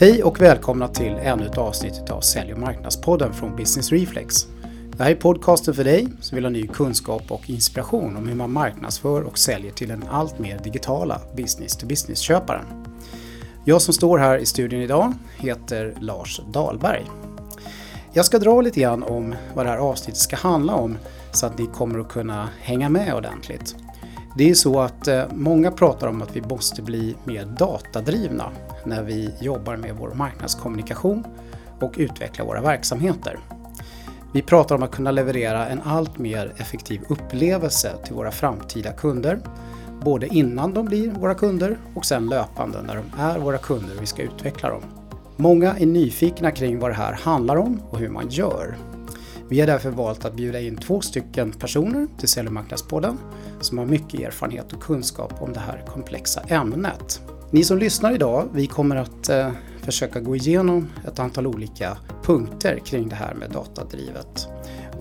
Hej och välkomna till ännu ett avsnitt av Sälj och marknadspodden från Business Reflex. Det här är podcasten för dig som vill ha ny kunskap och inspiration om hur man marknadsför och säljer till den allt mer digitala business-to-business-köparen. Jag som står här i studion idag heter Lars Dahlberg. Jag ska dra lite grann om vad det här avsnittet ska handla om så att ni kommer att kunna hänga med ordentligt. Det är så att eh, många pratar om att vi måste bli mer datadrivna när vi jobbar med vår marknadskommunikation och utvecklar våra verksamheter. Vi pratar om att kunna leverera en allt mer effektiv upplevelse till våra framtida kunder. Både innan de blir våra kunder och sen löpande när de är våra kunder och vi ska utveckla dem. Många är nyfikna kring vad det här handlar om och hur man gör. Vi har därför valt att bjuda in två stycken personer till Sälj och marknadspodden som har mycket erfarenhet och kunskap om det här komplexa ämnet. Ni som lyssnar idag, vi kommer att eh, försöka gå igenom ett antal olika punkter kring det här med datadrivet.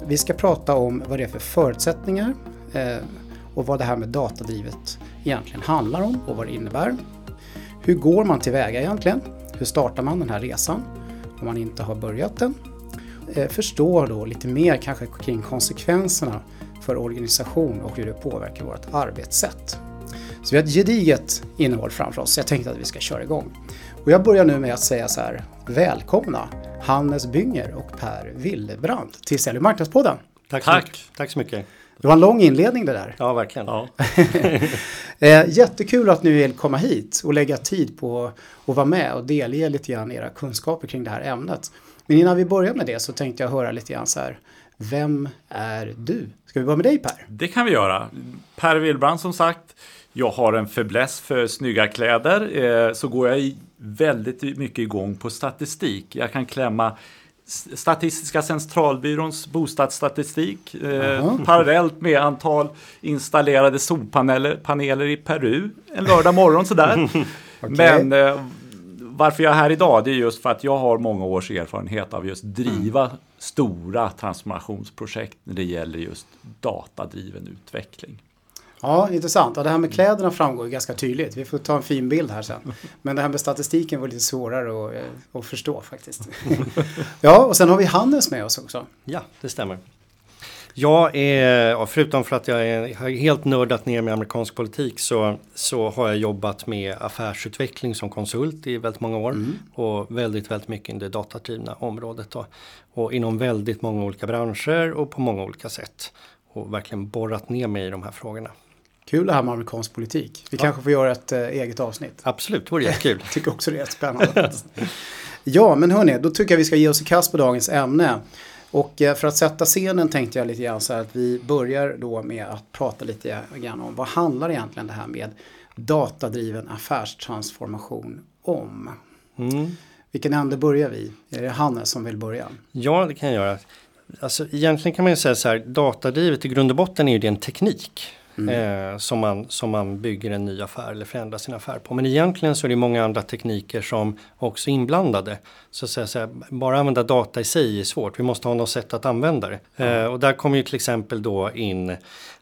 Vi ska prata om vad det är för förutsättningar eh, och vad det här med datadrivet egentligen handlar om och vad det innebär. Hur går man tillväga egentligen? Hur startar man den här resan om man inte har börjat den? Eh, förstå då lite mer kanske kring konsekvenserna för organisation och hur det påverkar vårt arbetssätt. Så vi har ett gediget innehåll framför oss. Jag tänkte att vi ska köra igång. Och jag börjar nu med att säga så här, välkomna Hannes Bynger och Per Willebrand till Sälj marknadspodden. Tack, Tack. Så Tack så mycket. Det var en lång inledning det där. Ja, verkligen. Ja. Eh, jättekul att ni vill komma hit och lägga tid på att vara med och delge lite grann era kunskaper kring det här ämnet. Men innan vi börjar med det så tänkte jag höra lite grann så här. Vem är du? Ska vi börja med dig Per? Det kan vi göra. Per Willbrand som sagt. Jag har en fäbless för snygga kläder. Eh, så går jag väldigt mycket igång på statistik. Jag kan klämma Statistiska centralbyråns bostadsstatistik eh, parallellt med antal installerade solpaneler paneler i Peru en lördag morgon sådär. okay. Men eh, varför jag är här idag det är just för att jag har många års erfarenhet av just driva mm. stora transformationsprojekt när det gäller just datadriven utveckling. Ja, intressant. Ja, det här med kläderna framgår ganska tydligt. Vi får ta en fin bild här sen. Men det här med statistiken var lite svårare att, eh, att förstå faktiskt. Ja, och sen har vi Hannes med oss också. Ja, det stämmer. Jag är, förutom för att jag är, helt nördat ner med amerikansk politik så, så har jag jobbat med affärsutveckling som konsult i väldigt många år. Mm. Och väldigt, väldigt mycket i det datadrivna området. Då. Och inom väldigt många olika branscher och på många olika sätt. Och verkligen borrat ner mig i de här frågorna. Kul det här med amerikansk politik. Vi ja. kanske får göra ett äh, eget avsnitt. Absolut, det vore jättekul. jag tycker också det är spännande. ja, men hörni, då tycker jag vi ska ge oss i kast på dagens ämne. Och äh, för att sätta scenen tänkte jag lite grann så här att vi börjar då med att prata lite grann om vad handlar egentligen det här med datadriven affärstransformation om? Mm. Vilken ände börjar vi? Är det Hannes som vill börja? Ja, det kan jag göra. Alltså, egentligen kan man ju säga så här, datadrivet i grund och botten är ju det en teknik. Mm. Eh, som, man, som man bygger en ny affär eller förändrar sin affär på. Men egentligen så är det många andra tekniker som också är inblandade. Så att säga, så här, bara använda data i sig är svårt, vi måste ha något sätt att använda det. Mm. Eh, och där kommer ju till exempel då in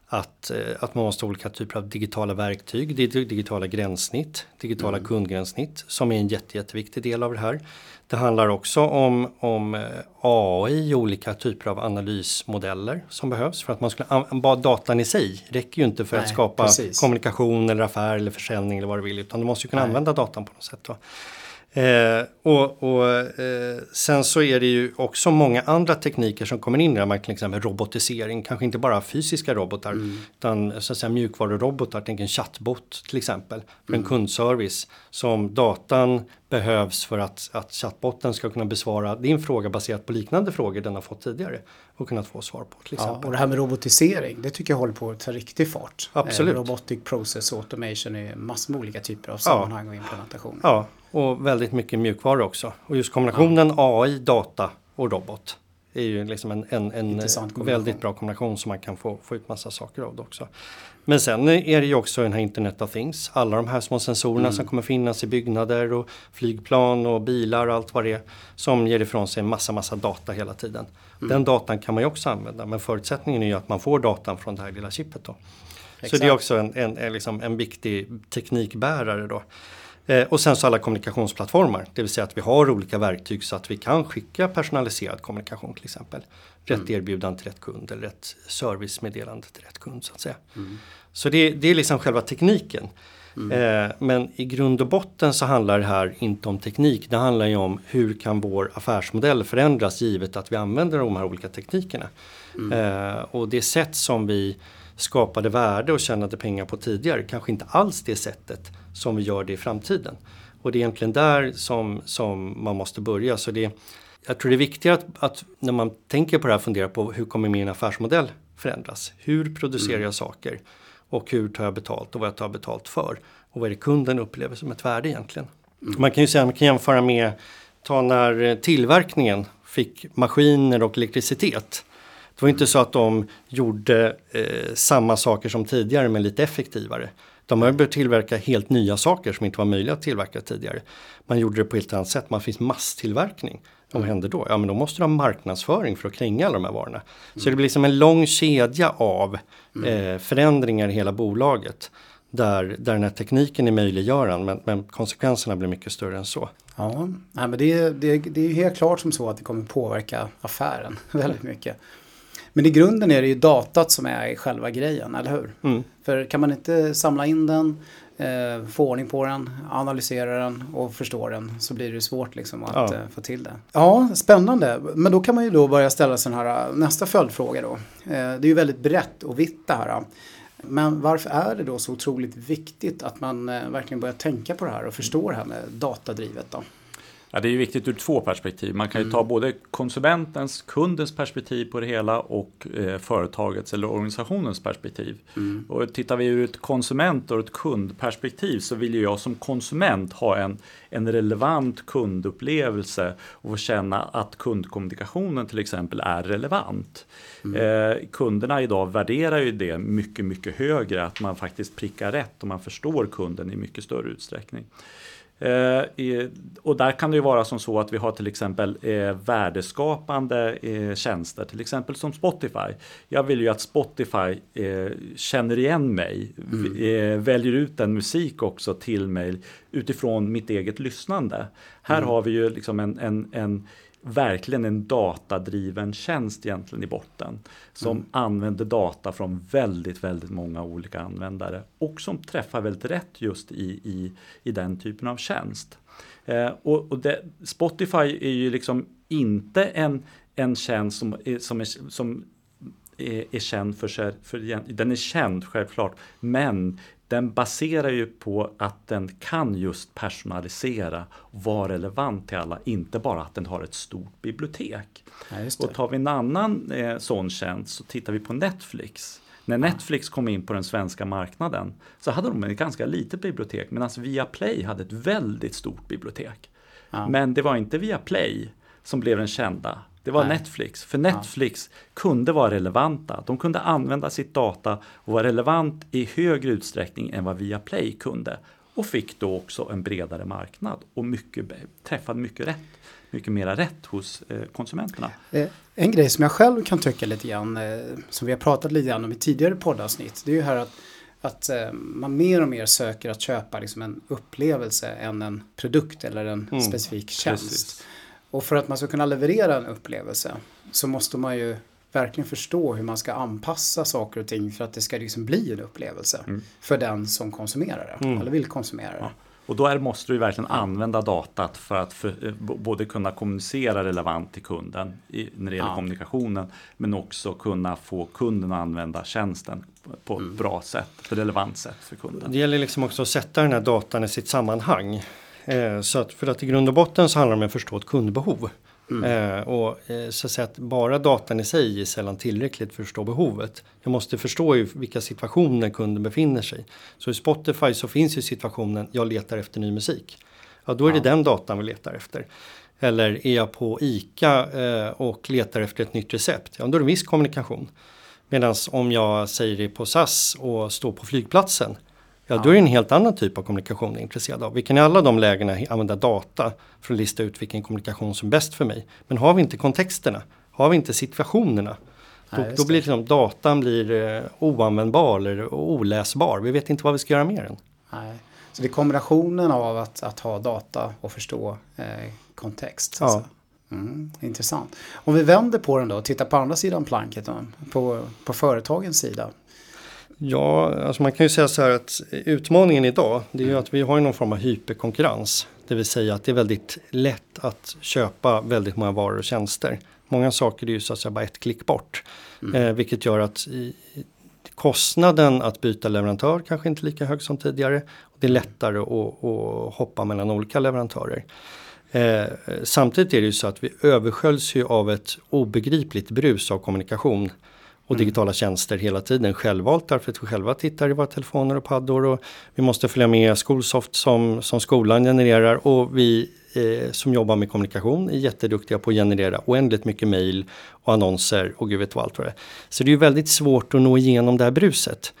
att, eh, att man måste ha olika typer av digitala verktyg, digitala gränssnitt, digitala mm. kundgränssnitt som är en jätte, jätteviktig del av det här. Det handlar också om, om eh, AI, olika typer av analysmodeller som behövs för att man skulle, bara datan i sig räcker ju inte för Nej, att skapa precis. kommunikation eller affär eller försäljning eller vad du vill utan du måste ju kunna Nej. använda datan på något sätt. Då. Eh, och, och eh, sen så är det ju också många andra tekniker som kommer in där, till exempel robotisering, kanske inte bara fysiska robotar mm. utan så att säga mjukvarurobotar, tänk en chattbot till exempel för mm. en kundservice som datan behövs för att, att chattbotten ska kunna besvara din fråga baserat på liknande frågor den har fått tidigare och kunnat få svar på. Till exempel. Ja, och det här med robotisering, det tycker jag håller på att ta riktig fart. Absolut. Eh, robotic process automation är massor med olika typer av sammanhang ja. och implementationer. Ja, och väldigt mycket mjukvara också. Och just kombinationen ja. AI, data och robot är ju liksom en, en, en väldigt bra kombination som man kan få, få ut massa saker av det också. Men sen är det ju också den här Internet of Things. Alla de här små sensorerna mm. som kommer finnas i byggnader och flygplan och bilar och allt vad det är. Som ger ifrån sig massa, massa data hela tiden. Mm. Den datan kan man ju också använda men förutsättningen är ju att man får datan från det här lilla chippet då. Exakt. Så det är också en, en, en, liksom en viktig teknikbärare då. Eh, och sen så alla kommunikationsplattformar, det vill säga att vi har olika verktyg så att vi kan skicka personaliserad kommunikation till exempel. Rätt mm. erbjudande till rätt kund eller rätt servicemeddelande till rätt kund så att säga. Mm. Så det, det, är liksom själva tekniken. Mm. Eh, men i grund och botten så handlar det här inte om teknik. Det handlar ju om hur kan vår affärsmodell förändras givet att vi använder de här olika teknikerna. Mm. Eh, och det sätt som vi skapade värde och tjänade pengar på tidigare kanske inte alls det sättet som vi gör det i framtiden. Och det är egentligen där som, som man måste börja. Så det, jag tror det är viktigare att, att, när man tänker på det här fundera på hur kommer min affärsmodell förändras? Hur producerar mm. jag saker? Och hur tar jag betalt och vad jag tar betalt för? Och vad är det kunden upplever som ett värde egentligen? Mm. Man kan ju säga, man kan jämföra med, ta när tillverkningen fick maskiner och elektricitet. Det var inte så att de gjorde eh, samma saker som tidigare men lite effektivare. De har börjat tillverka helt nya saker som inte var möjliga att tillverka tidigare. Man gjorde det på ett helt annat sätt, man finns masstillverkning. Vad händer då? Ja men då måste du ha marknadsföring för att kränga alla de här varorna. Mm. Så det blir liksom en lång kedja av eh, förändringar i hela bolaget. Där, där den här tekniken är möjliggörande men, men konsekvenserna blir mycket större än så. Ja, men det, det, det är helt klart som så att det kommer påverka affären väldigt mycket. Men i grunden är det ju datat som är själva grejen, eller hur? Mm. För kan man inte samla in den, eh, få ordning på den, analysera den och förstå den så blir det svårt liksom att ja. eh, få till det. Ja, spännande. Men då kan man ju då börja ställa sig den här nästa följdfråga då. Eh, det är ju väldigt brett och vitt det här. Men varför är det då så otroligt viktigt att man eh, verkligen börjar tänka på det här och förstå det här med datadrivet då? Ja, det är viktigt ur två perspektiv. Man kan ju ta mm. både konsumentens, kundens perspektiv på det hela och eh, företagets eller organisationens perspektiv. Mm. Och tittar vi ur ett konsument och ett kundperspektiv så vill ju jag som konsument ha en, en relevant kundupplevelse och känna att kundkommunikationen till exempel är relevant. Mm. Eh, kunderna idag värderar ju det mycket, mycket högre, att man faktiskt prickar rätt och man förstår kunden i mycket större utsträckning. Eh, och där kan det ju vara som så att vi har till exempel eh, värdeskapande eh, tjänster, till exempel som Spotify. Jag vill ju att Spotify eh, känner igen mig, mm. Väljer ut en musik också till mig utifrån mitt eget lyssnande. Här mm. har vi ju liksom en, en, en verkligen en datadriven tjänst egentligen i botten. Som mm. använder data från väldigt, väldigt många olika användare och som träffar väldigt rätt just i, i, i den typen av tjänst. Eh, och, och det, Spotify är ju liksom inte en, en tjänst som, som, är, som är, är känd för sig, för, den är känd självklart, men den baserar ju på att den kan just personalisera och vara relevant till alla, inte bara att den har ett stort bibliotek. Ja, och tar vi en annan eh, sån tjänst så tittar vi på Netflix. När Netflix kom in på den svenska marknaden så hade de ett ganska litet bibliotek medan Viaplay hade ett väldigt stort bibliotek. Ja. Men det var inte Viaplay som blev den kända det var Nej. Netflix. För Netflix ja. kunde vara relevanta. De kunde använda sitt data och vara relevant i högre utsträckning än vad Viaplay kunde. Och fick då också en bredare marknad och mycket, träffade mycket rätt. Mycket mera rätt hos eh, konsumenterna. Eh, en grej som jag själv kan tycka lite grann, eh, som vi har pratat lite grann om i tidigare poddavsnitt, det är ju här att att man mer och mer söker att köpa liksom en upplevelse än en produkt eller en mm, specifik tjänst. Precis. Och för att man ska kunna leverera en upplevelse så måste man ju verkligen förstå hur man ska anpassa saker och ting för att det ska liksom bli en upplevelse mm. för den som konsumerar det mm. eller vill konsumera det. Ja. Och då är, måste du verkligen använda datat för att för, eh, både kunna kommunicera relevant till kunden i, när det gäller ja. kommunikationen men också kunna få kunden att använda tjänsten på ett mm. bra sätt, på ett relevant sätt för kunden. Det gäller liksom också att sätta den här datan i sitt sammanhang. Eh, så att för att i grund och botten så handlar det om att förstå ett kundbehov. Mm. Eh, och eh, så att säga att bara datan i sig är sällan tillräckligt för att förstå behovet. Jag måste förstå i vilka situationer kunden befinner sig. Så i Spotify så finns ju situationen jag letar efter ny musik. Ja, då är det den datan vi letar efter. Eller är jag på ICA eh, och letar efter ett nytt recept? Ja, då är det viss kommunikation. Medan om jag säger det på SAS och står på flygplatsen Ja, då är det en helt annan typ av kommunikation jag är intresserad av. Vi kan i alla de lägena använda data för att lista ut vilken kommunikation som är bäst för mig. Men har vi inte kontexterna, har vi inte situationerna, då, Nej, då blir liksom, datan blir eh, oanvändbar eller oläsbar. Vi vet inte vad vi ska göra med den. Nej. Så det är kombinationen av att, att ha data och förstå eh, kontext. Ja. Alltså. Mm, intressant. Om vi vänder på den då och tittar på andra sidan planket då, på, på företagens sida. Ja, alltså man kan ju säga så här att utmaningen idag det är ju att vi har någon form av hyperkonkurrens. Det vill säga att det är väldigt lätt att köpa väldigt många varor och tjänster. Många saker är ju så att säga bara ett klick bort. Eh, vilket gör att i, kostnaden att byta leverantör kanske inte är lika hög som tidigare. Det är lättare att, att hoppa mellan olika leverantörer. Eh, samtidigt är det ju så att vi översköljs ju av ett obegripligt brus av kommunikation och digitala tjänster hela tiden självvalt därför att vi själva tittar i våra telefoner och paddor och vi måste följa med Skolsoft som, som skolan genererar och vi eh, som jobbar med kommunikation är jätteduktiga på att generera oändligt mycket mejl och annonser och gud vet vad allt vad det är. Så det är ju väldigt svårt att nå igenom det här bruset.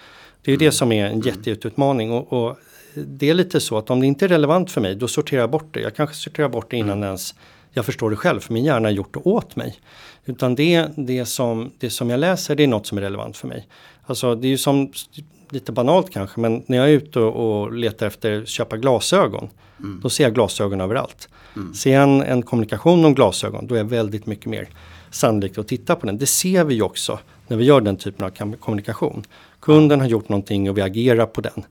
Det är ju det som är en jätteutmaning och, och det är lite så att om det inte är relevant för mig då sorterar jag bort det. Jag kanske sorterar bort det innan ens jag förstår det själv för min hjärna har gjort det åt mig. Utan det, det, som, det som jag läser det är något som är relevant för mig. Alltså det är ju som, lite banalt kanske, men när jag är ute och, och letar efter köpa glasögon. Mm. Då ser jag glasögon överallt. Mm. Ser jag en, en kommunikation om glasögon då är jag väldigt mycket mer sannolikt att titta på den. Det ser vi ju också när vi gör den typen av kommunikation. Kunden har gjort någonting och vi agerar på den.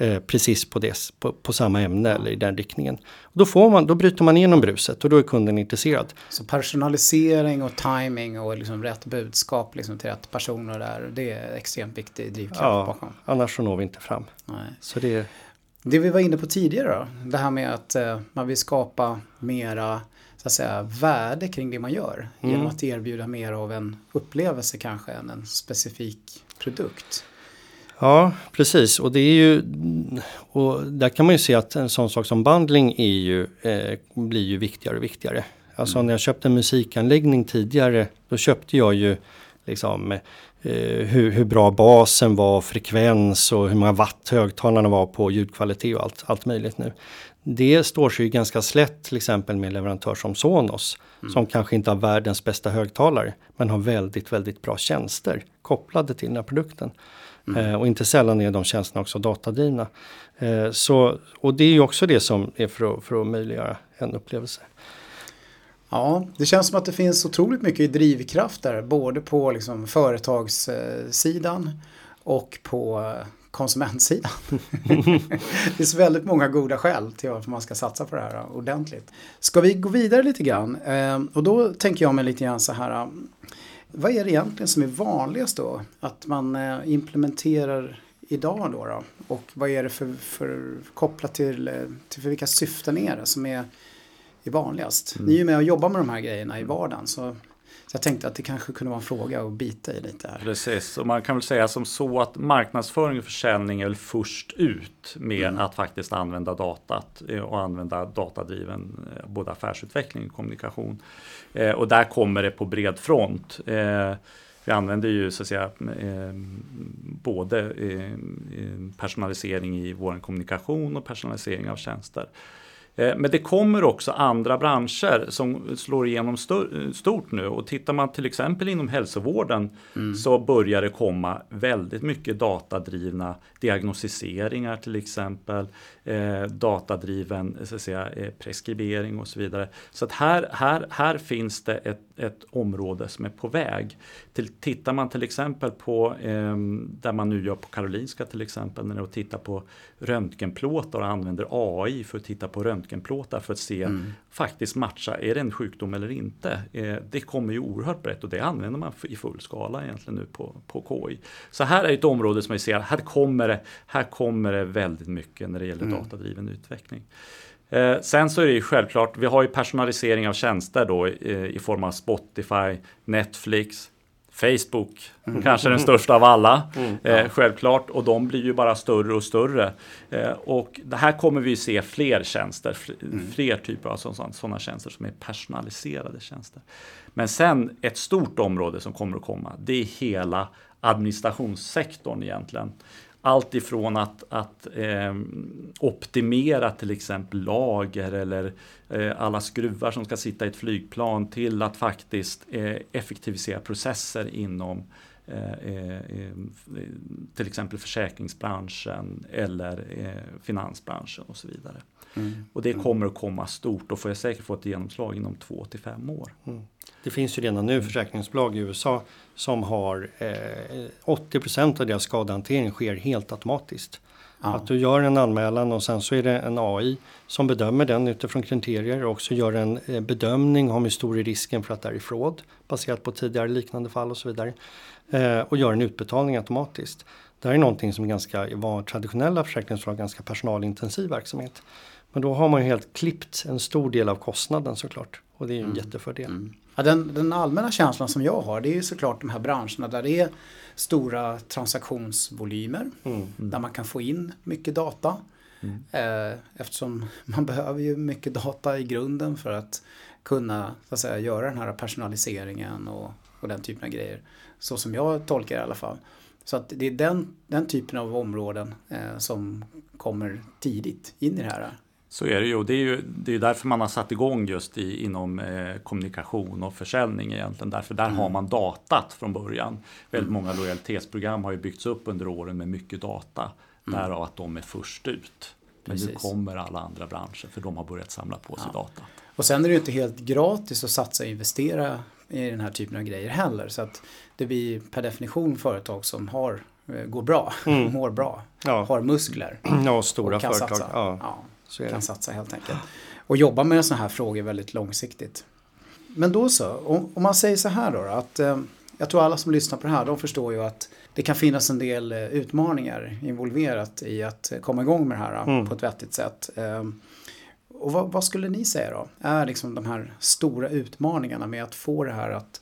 Eh, precis på, det, på, på, samma ämne eller i den riktningen. Då, får man, då bryter man igenom bruset och då är kunden intresserad. Så personalisering och timing och liksom rätt budskap liksom till rätt personer där, det är extremt viktig drivkraft ja, bakom. Annars så når vi inte fram. Nej. Så det, det vi var inne på tidigare då, det här med att eh, man vill skapa mera så att säga, värde kring det man gör. Mm. Genom att erbjuda mer av en upplevelse kanske än en specifik produkt. Ja, precis. Och det är ju, och där kan man ju se att en sån sak som bundling är ju, eh, blir ju viktigare och viktigare. Alltså mm. när jag köpte en musikanläggning tidigare, då köpte jag ju liksom eh, hur, hur, bra basen var, frekvens och hur många watt högtalarna var på ljudkvalitet och allt, allt möjligt nu. Det står sig ju ganska slätt till exempel med leverantör som Sonos. Mm. Som kanske inte har världens bästa högtalare men har väldigt, väldigt bra tjänster kopplade till den här produkten. Mm. Eh, och inte sällan är de tjänsterna också datadrivna. Eh, så, och det är ju också det som är för att, för att möjliggöra en upplevelse. Ja, det känns som att det finns otroligt mycket drivkrafter både på liksom företagssidan och på konsumentsidan. det finns väldigt många goda skäl till varför man ska satsa på det här ordentligt. Ska vi gå vidare lite grann? Eh, och då tänker jag mig lite grann så här. Vad är det egentligen som är vanligast då? Att man eh, implementerar idag då, då? Och vad är det för, för kopplat till, eh, till för vilka syften är det som är, är vanligast? Mm. Ni är ju med och jobbar med de här grejerna i vardagen. Så så jag tänkte att det kanske kunde vara en fråga att bita i lite här. Precis, och man kan väl säga som så att marknadsföring och försäljning är väl först ut med mm. att faktiskt använda datat eh, och använda datadriven eh, både affärsutveckling och kommunikation. Eh, och där kommer det på bred front. Vi använder ju så att säga både personalisering i vår kommunikation och personalisering av tjänster. Eh, men det kommer också andra branscher som slår igenom stort nu och tittar man till exempel inom hälsovården mm. så börjar det komma väldigt mycket datadrivna diagnostiseringar till exempel, eh, datadriven så att säga, eh, preskribering och så vidare. Så att här, här, här finns det ett, ett område som är på väg. Till, tittar man till exempel på eh, där man nu gör på Karolinska till exempel när de tittar på röntgenplåtar och använder AI för att titta på röntgenplåtar för att se mm. faktiskt matcha, är det en sjukdom eller inte? Eh, det kommer ju oerhört brett och det använder man i full skala egentligen nu på, på KI. Så här är ett område som vi ser, här kommer det, här kommer det väldigt mycket när det gäller mm. datadriven utveckling. Eh, sen så är det ju självklart, vi har ju personalisering av tjänster då eh, i form av Spotify, Netflix, Facebook, mm. kanske den största av alla, mm, eh, självklart. Och de blir ju bara större och större. Eh, och det här kommer vi se fler tjänster, mm. fler typer av sådana tjänster som är personaliserade tjänster. Men sen ett stort område som kommer att komma, det är hela administrationssektorn egentligen. Allt ifrån att, att eh, optimera till exempel lager eller eh, alla skruvar som ska sitta i ett flygplan till att faktiskt eh, effektivisera processer inom eh, eh, till exempel försäkringsbranschen eller finansbranschen och så vidare. Mm. Och det kommer att komma stort och får jag säkert få ett genomslag inom två till fem år. Mm. Det finns ju redan nu försäkringsbolag i USA som har eh, 80% av deras skadehantering sker helt automatiskt. Ja. Att du gör en anmälan och sen så är det en AI som bedömer den utifrån kriterier och också gör en eh, bedömning om hur stor är risken för att det är fraud baserat på tidigare liknande fall och så vidare. Eh, och gör en utbetalning automatiskt. Det här är någonting som ganska, var traditionella försäkringsbolag ganska personalintensiv verksamhet. Men då har man ju helt klippt en stor del av kostnaden såklart. Och det är ju en mm. jättefördel. Mm. Ja, den, den, allmänna känslan som jag har det är ju såklart de här branscherna där det är stora transaktionsvolymer. Mm. Där man kan få in mycket data. Mm. Eh, eftersom man behöver ju mycket data i grunden för att kunna så att säga, göra den här personaliseringen och, och den typen av grejer. Så som jag tolkar det i alla fall. Så att det är den, den typen av områden eh, som kommer tidigt in i det här. Så är det ju. Det är ju det är därför man har satt igång just i, inom eh, kommunikation och försäljning egentligen. Därför där mm. har man datat från början. Väldigt mm. många lojalitetsprogram har ju byggts upp under åren med mycket data. Mm. Därav att de är först ut. Men Precis. nu kommer alla andra branscher för de har börjat samla på sig ja. data. Och sen är det ju inte helt gratis att satsa och investera i den här typen av grejer heller. Så att det blir per definition företag som har, eh, går bra, mm. mår bra, ja. har muskler. Ja, stora och företag. Ja. ja. Så kan satsa helt enkelt. Och jobba med sådana här frågor väldigt långsiktigt. Men då så, om, man säger så här då, att eh, jag tror alla som lyssnar på det här, de förstår ju att det kan finnas en del eh, utmaningar involverat i att komma igång med det här mm. på ett vettigt sätt. Och vad, vad, skulle ni säga då? Är liksom de här stora utmaningarna med att få det här att,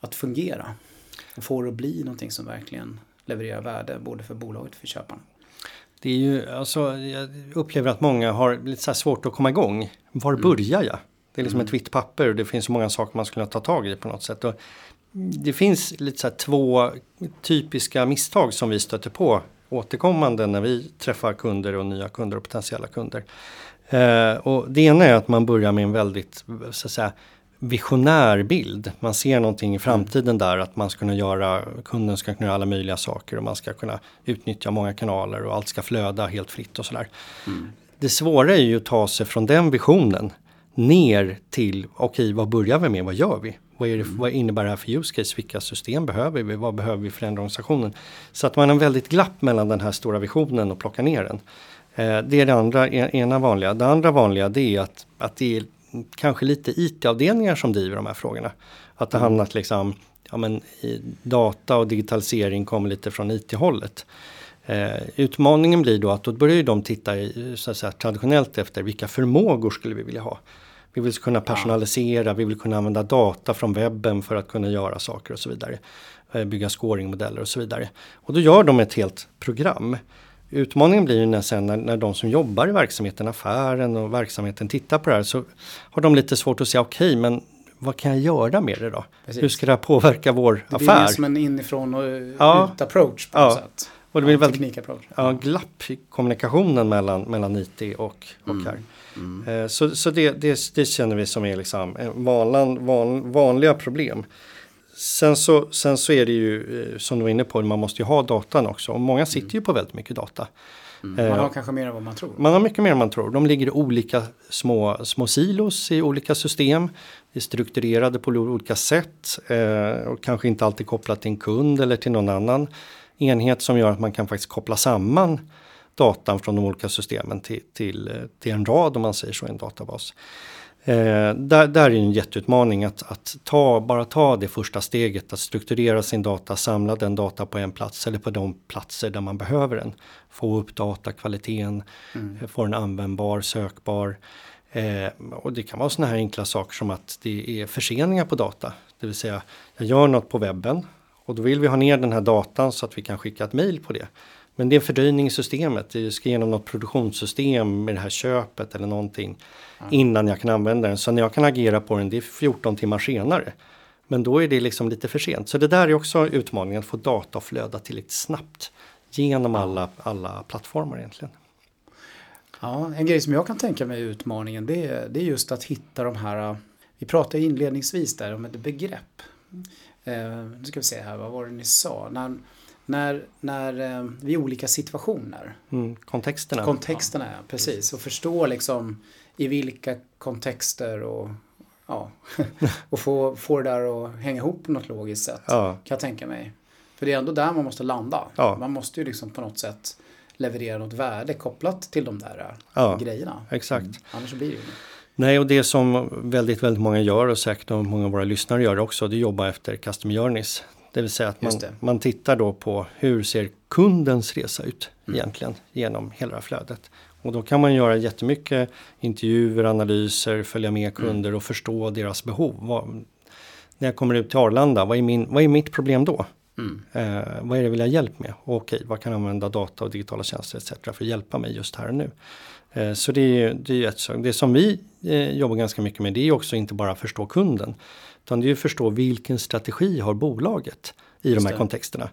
att fungera? Och få det att bli någonting som verkligen levererar värde både för bolaget och för köparna? Det är ju, alltså, jag upplever att många har lite så svårt att komma igång. Var mm. börjar jag? Det är liksom mm. ett vitt papper och det finns så många saker man skulle ta tag i på något sätt. Och det finns lite så två typiska misstag som vi stöter på återkommande när vi träffar kunder och nya kunder och potentiella kunder. Eh, och det ena är att man börjar med en väldigt så att säga, visionär bild. Man ser någonting i framtiden där att man ska kunna göra, kunden ska kunna göra alla möjliga saker och man ska kunna utnyttja många kanaler och allt ska flöda helt fritt och sådär. Mm. Det svåra är ju att ta sig från den visionen ner till, okej okay, vad börjar vi med, vad gör vi? Vad, är det, mm. vad innebär det här för use case? Vilka system behöver vi? Vad behöver vi förändra organisationen? Så att man har en väldigt glapp mellan den här stora visionen och plocka ner den. Eh, det är det andra, ena vanliga. Det andra vanliga det är att, att det är kanske lite IT-avdelningar som driver de här frågorna. Att det mm. hamnat liksom, ja men data och digitalisering kommer lite från IT-hållet. Eh, utmaningen blir då att då börjar de titta i, så att säga, traditionellt efter vilka förmågor skulle vi vilja ha. Vi vill kunna personalisera, vi vill kunna använda data från webben för att kunna göra saker och så vidare. Eh, bygga scoringmodeller och så vidare. Och då gör de ett helt program. Utmaningen blir ju när, sen när, när de som jobbar i verksamheten, affären och verksamheten tittar på det här så har de lite svårt att säga okej okay, men vad kan jag göra med det då? Precis. Hur ska det här påverka vår det affär? Det blir som en inifrån och ja. ut approach på ja. något sätt. Och det blir väldigt ja, glapp i kommunikationen mellan, mellan IT och, och mm. här. Mm. Eh, så så det, det, det, känner vi som är liksom vanlan, van, vanliga problem. Sen så, sen så är det ju eh, som du var inne på, man måste ju ha datan också. Och många sitter mm. ju på väldigt mycket data. Mm. Man har eh, kanske mer än vad man tror. Man har mycket mer än man tror. De ligger i olika små, små silos i olika system. är strukturerade på olika sätt eh, och kanske inte alltid kopplat till en kund eller till någon annan enhet som gör att man kan faktiskt koppla samman datan från de olika systemen till, till, eh, till en rad om man säger så i en databas. Eh, där, där är en jätteutmaning att, att ta, bara ta det första steget, att strukturera sin data, samla den data på en plats eller på de platser där man behöver den. Få upp datakvaliteten, mm. Eh, få den användbar, sökbar. Eh, och det kan vara sådana här enkla saker som att det är förseningar på data. Det vill säga, jag gör något på webben och då vill vi ha ner den här datan så att vi kan skicka ett mail på det. Men det är en fördröjning i systemet. Det ska igenom något produktionssystem med det här köpet eller någonting mm. innan jag kan använda den. Så när jag kan agera på den, det är 14 timmar senare. Men då är det liksom lite för sent. Så det där är också utmaningen, att få data att flöda tillräckligt snabbt genom alla, alla plattformar egentligen. Ja, en grej som jag kan tänka mig är utmaningen det är, det är just att hitta de här, vi pratade inledningsvis där om ett begrepp. eh, nu ska vi se här, vad var det ni sa? När, när, när eh, vi är i olika situationer. Mm, kontexterna. Kontexterna, ja. precis. Och förstå liksom i vilka kontexter och ja, och få, få det där att hänga ihop på något logiskt sätt. Ja. Kan jag tänka mig. För det är ändå där man måste landa. Ja. Man måste ju liksom på något sätt leverera något värde kopplat till de där Ja, grejerna. exakt. Mm. Annars blir det ju Nej, och det som väldigt, väldigt många gör och säkert många av våra lyssnare gör också, det är att jobba efter custom journeys. Det vill säga att man, man tittar då på hur ser kundens resa ut Mm. egentligen genom hela flödet. Och då kan man göra jättemycket intervjuer, analyser, följa med Mm. kunder och förstå deras behov. Vad, när jag kommer ut till Arlanda, vad är, min, vad är mitt problem då? Mm. Eh, vad är det jag vill ha hjälp med? Och okej, vad kan jag använda data och digitala tjänster etc. för att hjälpa mig just här och nu? Eh, så det är ju det är ett. Det som vi eh, jobbar ganska mycket med det är också inte bara förstå kunden. Utan det är ju att förstå vilken strategi har bolaget i Just de här det. kontexterna.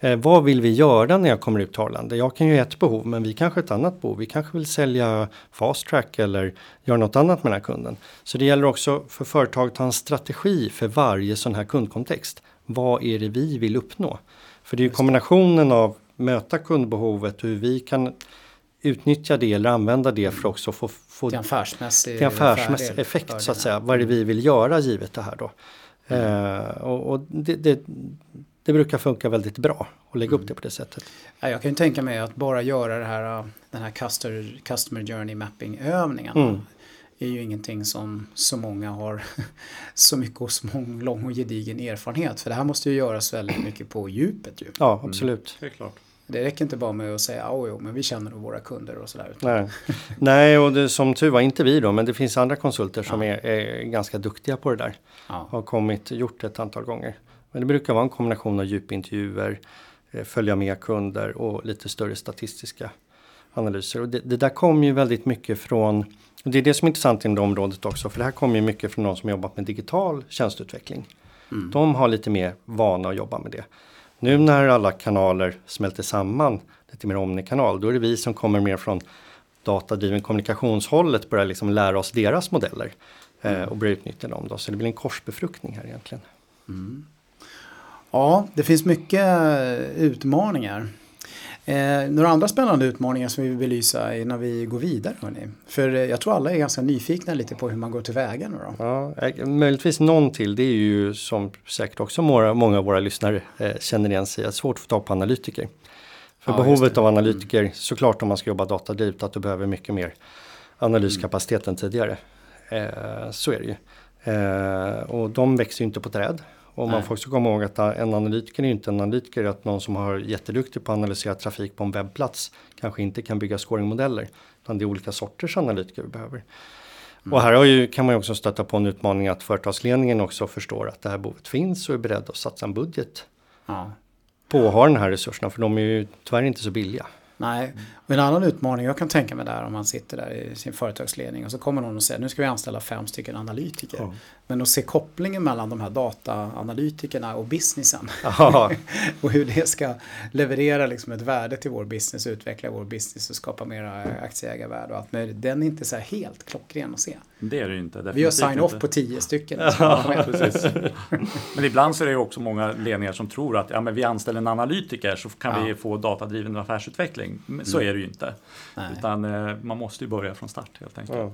Eh, vad vill vi göra när jag kommer ut till Arlanda? Jag kan ju ha ett behov men vi kanske ett annat behov. Vi kanske vill sälja fast track eller göra något annat med den här kunden. Så det gäller också för företag att ha en strategi för varje sån här kundkontext. Vad är det vi vill uppnå? För det är ju kombinationen av möta kundbehovet och hur vi kan utnyttja det eller använda det för också få, få Till affärsmässig, till affärsmässig effekt så att säga. Vad är det vi vill göra givet det här då? Eh, och och det, det, det brukar funka väldigt bra att lägga upp det på det sättet. Ja, jag kan ju tänka mig att bara göra det här, äh, den här customer, customer journey mapping övningarna. Mm. är ju ingenting som så många har så mycket och så mång- lång och gedigen erfarenhet. För det här måste ju göras väldigt mycket på djupet ju. Ja, absolut. Det är klart. Det räcker inte bara med att säga ja, jo, men vi känner våra kunder och sådär. Nej. Nej, och det, som tur var inte vi då, men det finns andra konsulter som är, är ganska duktiga på det där. Ja. Har kommit, gjort det ett antal gånger. Men det brukar vara en kombination av djupintervjuer, eh, följa med kunder och lite större statistiska analyser. Och det, det där kommer ju väldigt mycket från, det är det som är intressant inom det området också, för det här kommer ju mycket från de som jobbat med digital tjänsteutveckling. De har lite mer vana att jobba med det. Nu när alla kanaler smälter samman, lite mer omnikanal, då är det vi som kommer mer från datadriven kommunikationshållet börjar liksom lära oss deras modeller eh, och börja utnyttja dem. Då. Så det blir en korsbefruktning här egentligen. Ja, det finns mycket utmaningar. Eh, några andra spännande utmaningar som vi vill belysa innan vi går vidare. Hörni. För eh, jag tror alla är ganska nyfikna lite på hur man går tillväga nu då. Ja, eh, möjligtvis någon till, det är ju som säkert också många, många av våra lyssnare eh, känner igen sig, att svårt att få tag på analytiker. För Ja, behovet av analytiker, såklart om man ska jobba datadrivet, att du behöver mycket mer analyskapacitet än tidigare. Eh, så är det ju. Eh, och de växer ju inte på träd. Och man får också komma ihåg att en analytiker är ju inte en analytiker, att någon som har jätteduktig på att analysera trafik på en webbplats kanske inte kan bygga scoringmodeller. Utan det är olika sorters analytiker vi behöver. Och här ju, kan man ju också stöta på en utmaning att företagsledningen också förstår att det här behovet finns och är beredd att satsa en budget Ja. på att ha den här resurserna för de är ju tyvärr inte så billiga. Nej, och en annan utmaning jag kan tänka mig där om man sitter där i sin företagsledning och så kommer någon och säger nu ska vi anställa fem stycken analytiker. Ja. Men att se kopplingen mellan de här dataanalytikerna och businessen Ja, och hur det ska leverera liksom ett värde till vår business, utveckla vår business och skapa mera aktieägarvärde och allt möjligt. Den är inte så här helt klockren att se. Det är det inte. Vi gör sign-off på tio stycken. Ja. Men ibland så är det också många ledningar som tror att ja, men vi anställer en analytiker så kan vi få datadriven affärsutveckling. Men Så är det ju inte. Nej. Utan eh, man måste ju börja från start helt enkelt. Ja.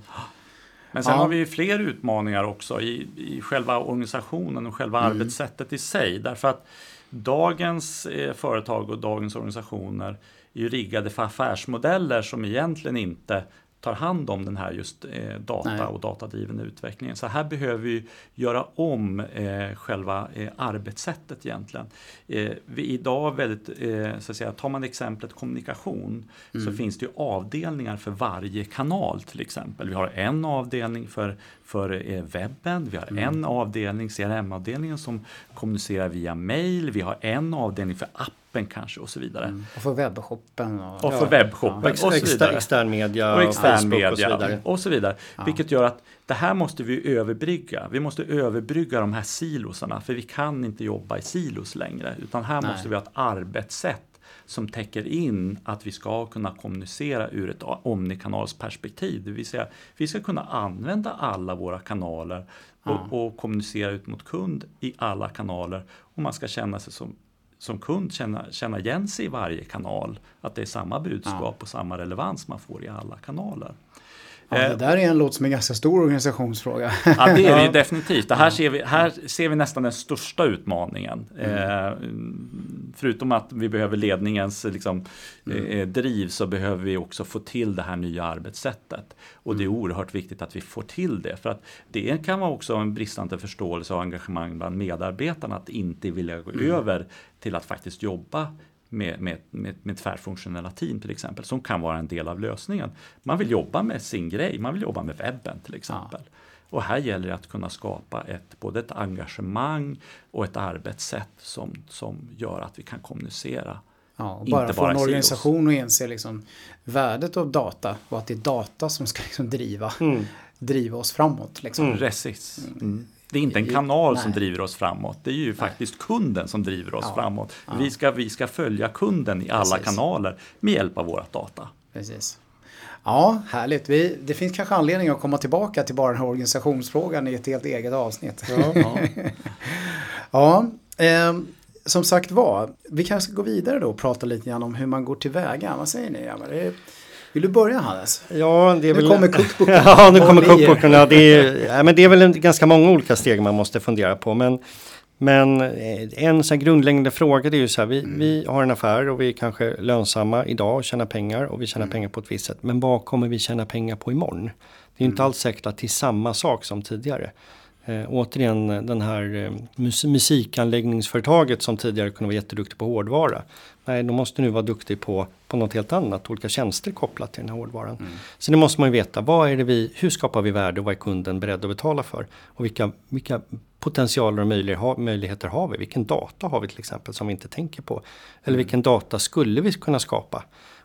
Men sen Ja. har vi ju fler utmaningar också i, i själva organisationen och själva arbetssättet i sig. Därför att dagens eh, företag och dagens organisationer är ju riggade för affärsmodeller som egentligen inte tar hand om den här just eh, data Nej. och datadriven utvecklingen. Så här behöver vi göra om eh, själva eh, arbetssättet egentligen. Eh, vi idag väldigt, eh, så att säga, tar man exemplet kommunikation så finns det ju avdelningar för varje kanal till exempel. Vi har en avdelning för, för eh, webben, vi har en avdelning, CRM-avdelningen som kommunicerar via mail, vi har en avdelning för appen kanske och så vidare. Och för webbshoppen. Och, Och för Ja. webbshoppen Ex, och så vidare. extern media Och extern media och så vidare. och så vidare. Vilket gör att det här måste vi överbrygga. Vi måste överbrygga de här silosarna för vi kan inte jobba i silos längre. Utan här Nej. måste vi ha ett arbetssätt som täcker in att vi ska kunna kommunicera ur ett omnikanalsperspektiv. Det vill säga vi ska kunna använda alla våra kanaler och, och kommunicera ut mot kund i alla kanaler. Och man ska känna sig som som kund känna, känna igen sig i varje kanal. Att det är samma budskap ja. och samma relevans man får i alla kanaler. Ja, det där är en låt som är en ganska stor organisationsfråga. Ja, det är det definitivt. Det här, ser vi, här ser vi nästan den största utmaningen. Mm. Eh, förutom att vi behöver ledningens liksom, mm. eh, driv så behöver vi också få till det här nya arbetssättet. Och det är mm. oerhört viktigt att vi får till det. För att det kan vara också en bristande förståelse och engagemang bland medarbetarna att inte vilja gå mm. över till att faktiskt jobba med, med, med, med tvärfunktionella team till exempel, som kan vara en del av lösningen. Man vill jobba med sin grej, man vill jobba med webben till exempel. Ja. Och här gäller det att kunna skapa ett, både ett engagemang och ett arbetssätt som, som gör att vi kan kommunicera. Ja, och bara få en organisation att inse liksom värdet av data och att det är data som ska liksom driva, mm. driva oss framåt. Liksom. Mm. Precis. Mm. Det är inte en kanal som driver oss framåt. Det är ju faktiskt kunden som driver oss ja. framåt. Ja. Vi, ska, vi ska följa kunden i alla Precis. kanaler med hjälp av våra data. Precis. Ja, härligt. Vi, det finns kanske anledning att komma tillbaka till bara den här organisationsfrågan i ett helt eget avsnitt. Ja, ja. ja eh, som sagt var, vi kanske ska gå vidare då och prata lite grann om hur man går tillväga. Vad säger ni? Vill du börja Hannes? Ja, det är nu väl... kommer cookbooken. ja, nu kommer cookbooken. Ja, det, är, ja, men det är väl en, ganska många olika steg man måste fundera på. Men, men eh, en så grundläggande fråga det är ju så här, vi, mm. vi har en affär och vi är kanske lönsamma idag och tjänar pengar och vi tjänar mm. pengar på ett visst sätt. Men vad kommer vi tjäna pengar på imorgon? Det är inte mm. alls säkert att det är samma sak som tidigare. Eh, återigen den här eh, mus musikanläggningsföretaget som tidigare kunde vara jätteduktig på hårdvara. Nej, de måste nu vara duktig på, på något helt annat, olika tjänster kopplat till den här hårdvaran. Mm. Så det måste man ju veta, vad är det vi, hur skapar vi värde och vad är kunden beredd att betala för? Och vilka, vilka potentialer och möjligheter har vi? Vilken data har vi till exempel som vi inte tänker på? Eller mm. vilken data skulle vi kunna skapa?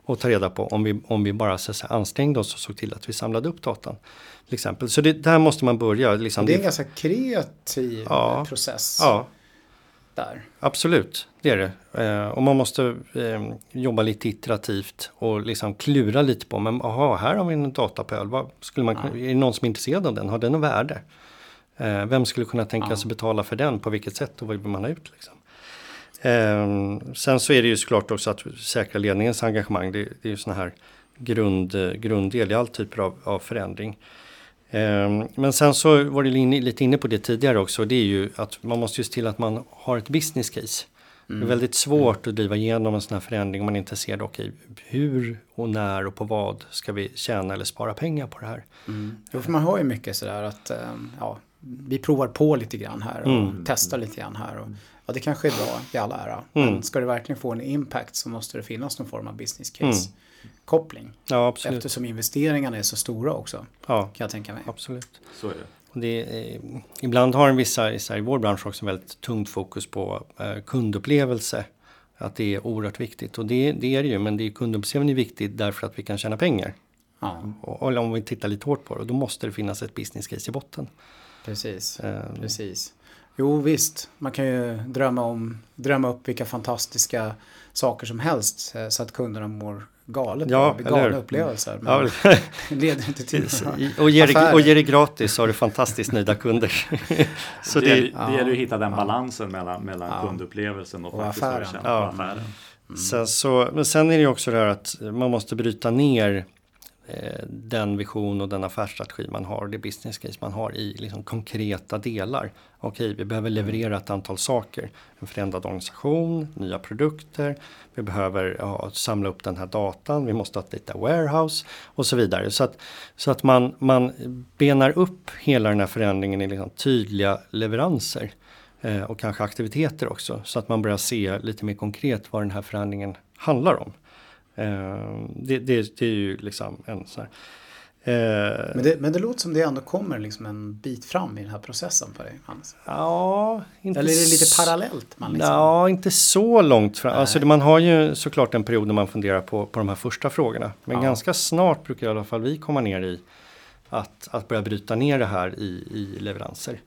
Och ta reda på om vi, om vi bara så säga, ansträngde oss och såg till att vi samlade upp datan. Till exempel. Så det, där måste man börja. Liksom. Det är en ganska kreativ ja, process. Ja, där. Absolut, det är det. Eh, och man måste eh, jobba lite iterativt och liksom klura lite på, men aha, här har vi en datapöl. Vad skulle man, ja. Är det någon som är intresserad av den? Har den något värde? Eh, vem skulle kunna tänka sig ja. betala för den? På vilket sätt och vad vill man ha ut? Liksom? Eh, sen så är det ju såklart också att säkra ledningens engagemang. Det, det är ju sån här grund, grunddel i all typ av, av förändring. Eh, men sen så var det lite inne på det tidigare också. Det är ju att man måste ju se till att man har ett business case. Mm. Det är mm. väldigt svårt att driva igenom en sån här förändring om man inte ser okay, hur och när och på vad ska vi tjäna eller spara pengar på det här. Mm. Jo, för man har ju mycket sådär att ehm, ja, vi provar på lite grann här och mm. testar lite grann här. Och, ja, det kanske är bra i alla ära. Mm. Men ska det verkligen få en impact så måste det finnas någon form av business case. Mm. Koppling. Ja, absolut. Eftersom investeringarna är så stora också. Ja, kan jag tänka mig. Absolut. Så är det. Det är, ibland har en vissa i vår bransch också väldigt tungt fokus på eh, kundupplevelse. Att det är oerhört viktigt och det, det är det ju men det är kundupplevelsen är viktigt därför att vi kan tjäna pengar. Ja. Och, och om vi tittar lite hårt på det då måste det finnas ett business case i botten. Precis, um, precis. Jo visst, man kan ju drömma, om, drömma upp vilka fantastiska saker som helst eh, så att kunderna mår galet. Ja, galna upplevelser. Men ja, leder inte till och, ger det, och ger det gratis så har du fantastiskt nöjda kunder. så det, det, det ja, gäller att hitta den balansen mellan, mellan ja, kundupplevelsen och, och affären. Ja. affären. Mm. Sen så, men sen är det också det här att man måste bryta ner Eh, den vision och den affärsstrategi man har, det business case man har i liksom konkreta delar. Okej, vi behöver leverera ett antal saker. En förändrad organisation, nya produkter, vi behöver ja, samla upp den här datan, vi måste ha ett data warehouse och så vidare. Så att, så att man, man benar upp hela den här förändringen i liksom tydliga leveranser eh, och kanske aktiviteter också. Så att man börjar se lite mer konkret vad den här förändringen handlar om. Eh, det, det, det, är ju liksom en sån här eh, men, det, men det låter som det ändå kommer liksom en bit fram i den här processen för dig, Hans. Ja, inte Eller är det lite parallellt? Man liksom... Ja, inte så långt fram. Alltså, man har ju såklart en period när man funderar på, på de här första frågorna. Men ja. ganska snart brukar i alla fall vi komma ner i att, att börja bryta ner det här i, i leveranser.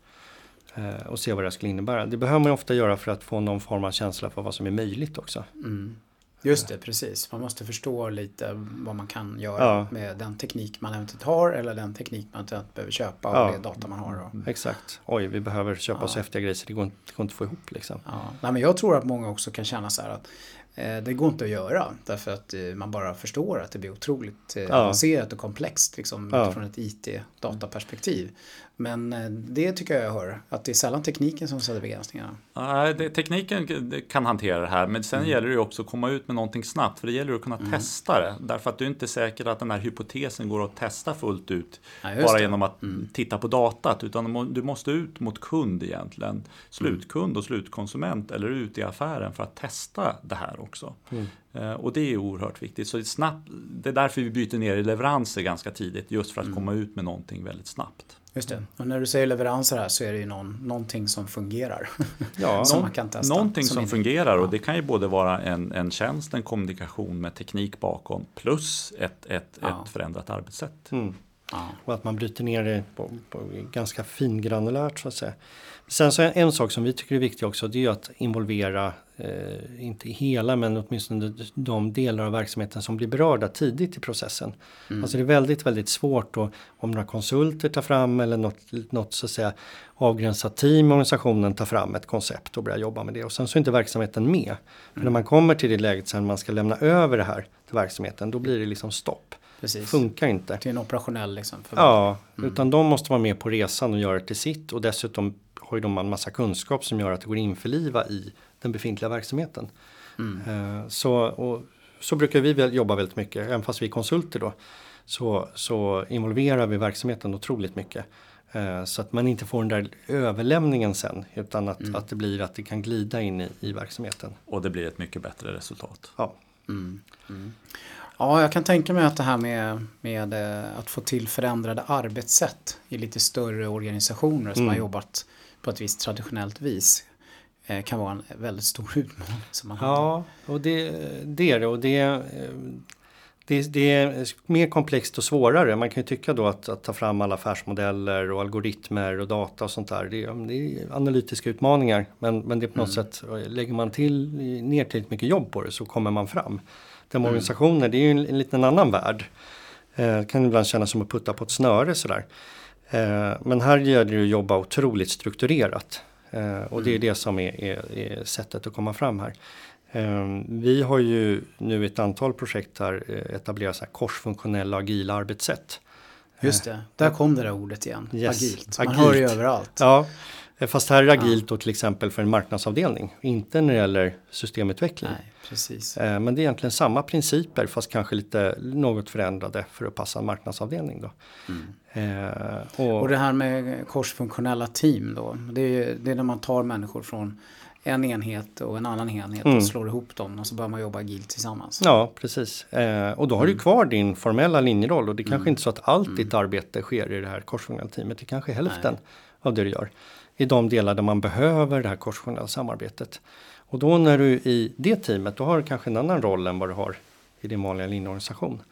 Eh, och se vad det skulle innebära. Det behöver man ofta göra för att få någon form av känsla för vad som är möjligt också. Mm. Just det, precis. Man måste förstå lite vad man kan göra Ja. med den teknik man eventuellt har eller den teknik man eventuellt behöver köpa och Ja. det data man har. Då. Exakt. Oj, vi behöver köpa så Ja. häftiga grejer så det går inte, det går inte att få ihop liksom. Ja. Nej, men jag tror att många också kan känna så här att eh, det går inte att göra därför att eh, man bara förstår att det blir otroligt eh, Ja. avancerat och komplext liksom, Ja. utifrån ett IT-dataperspektiv. Men eh, det tycker jag jag hör, att det är sällan tekniken som sätter begränsningarna. Nej, det, tekniken kan hantera det här, men sen Mm. gäller det ju också att komma ut med någonting snabbt, för det gäller att kunna testa det. Därför att du är inte säker att den här hypotesen går att testa fullt ut, Ja, bara det. genom att Mm. titta på datat, utan du må- du måste ut mot kund egentligen, Mm. slutkund och slutkonsument, eller ut i affären för att testa det här också. Mm. Eh, Och det är oerhört viktigt. Så det är, snabbt, det är därför vi byter ner i leveranser ganska tidigt, just för att Mm. komma ut med någonting väldigt snabbt. Just det. Och när du säger leveranser här så är det ju någon, någonting som fungerar. Ja, Som Någon- man kan testa, Någonting som som, fungerar och det kan ju både vara en, en tjänst, en kommunikation med teknik bakom plus ett, ett, Ja. ett förändrat arbetssätt. mm. Ja. Och att man bryter ner det på, på ganska fingranulärt så att säga. Sen så en sak som vi tycker är viktig också det är att involvera, eh, inte hela men åtminstone de delar av verksamheten som blir berörda tidigt i processen. Mm. Alltså det är väldigt, väldigt svårt då om några konsulter tar fram eller något, något så att säga avgränsat team i organisationen tar fram ett koncept och börjar jobba med det. Och sen så är inte verksamheten med. För när man kommer till det läget sen man ska lämna över det här till verksamheten då blir det liksom stopp. Precis. Funkar inte. Till en operationell liksom. För Ja, utan de måste vara med på resan och göra det till sitt och dessutom har ju de en massa kunskap som gör att det går att införliva i den befintliga verksamheten. Eh, Så, och, så brukar vi väl jobba väldigt mycket, även fast vi är konsulter då. Så, så involverar vi verksamheten otroligt mycket. Eh, Så att man inte får den där överlämningen sen utan att, att det blir att det kan glida in i, i verksamheten. Och det blir ett mycket bättre resultat. Ja. Ja, jag kan tänka mig att det här med, med eh, att få till förändrade arbetssätt i lite större organisationer som Mm. har jobbat på ett visst traditionellt vis eh, kan vara en väldigt stor utmaning. Som man har. Ja, och det, det är det. Och det, eh, det, det är mer komplext och svårare. Man kan ju tycka då att, att ta fram alla affärsmodeller och algoritmer och data och sånt där. Det, är- det är analytiska utmaningar. Men, men det är på något sätt, lägger man till, ner tillräckligt mycket jobb på det så kommer man fram. De organisationer, det är ju en, en liten annan värld. Eh, det kan ibland kännas som att putta på ett snöre sådär. Eh, men här gäller det att jobba otroligt strukturerat. Eh, och det är det som är, är, är sättet att komma fram här. Eh, vi har ju nu ett antal projekt här eh, etablerat så här korsfunktionella agila arbetssätt. Just det, där kom det där ordet igen. Yes, Agilt. Man agilt. hör ju överallt. Ja, eh, fast här är det agilt då till exempel för en marknadsavdelning. Inte när det gäller systemutveckling. Nej, precis. Eh, Men det är egentligen samma principer fast kanske lite något förändrade för att passa en marknadsavdelning. Då. Eh, och, Och det här med korsfunktionella team då. Det är, det är när man tar människor från en enhet och en annan enhet Mm. och slår ihop dem och så börjar man jobba agilt tillsammans. Ja, precis. Eh, och då har du kvar din formella linjeroll och det är kanske Mm. inte så att allt ditt arbete sker i det här korsfunktionella teamet. Det kanske är hälften Nej. av det du gör. I de delar där man behöver det här korsfunktionella samarbetet. Och då när du är i det teamet, då har du kanske en annan roll än vad du har i din vanliga linjeorganisation.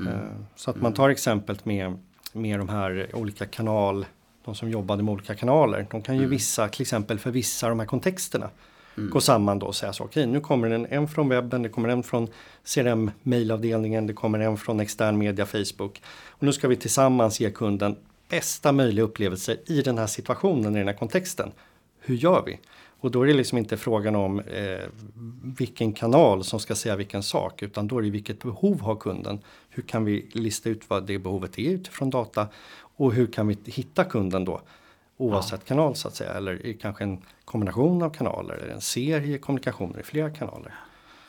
Mm. Eh, så att man tar exemplet med, med de här olika kanal, de som jobbade med olika kanaler. De kan ju Mm. vissa, till exempel för vissa av de här kontexterna gå samman då och säga så, okej nu kommer en, en från webben, det kommer en från CRM mailavdelningen, det kommer en från extern media, Facebook. Och nu ska vi tillsammans ge kunden bästa möjliga upplevelse i den här situationen, i den här kontexten. Hur gör vi? Och då är det liksom inte frågan om eh, vilken kanal som ska säga vilken sak, utan då är det vilket behov har kunden? Hur kan vi lista ut vad det behovet är utifrån data? Och hur kan vi hitta kunden då? Oavsett kanal så att säga, eller kanske en kombination av kanaler, eller en serie kommunikationer i flera kanaler.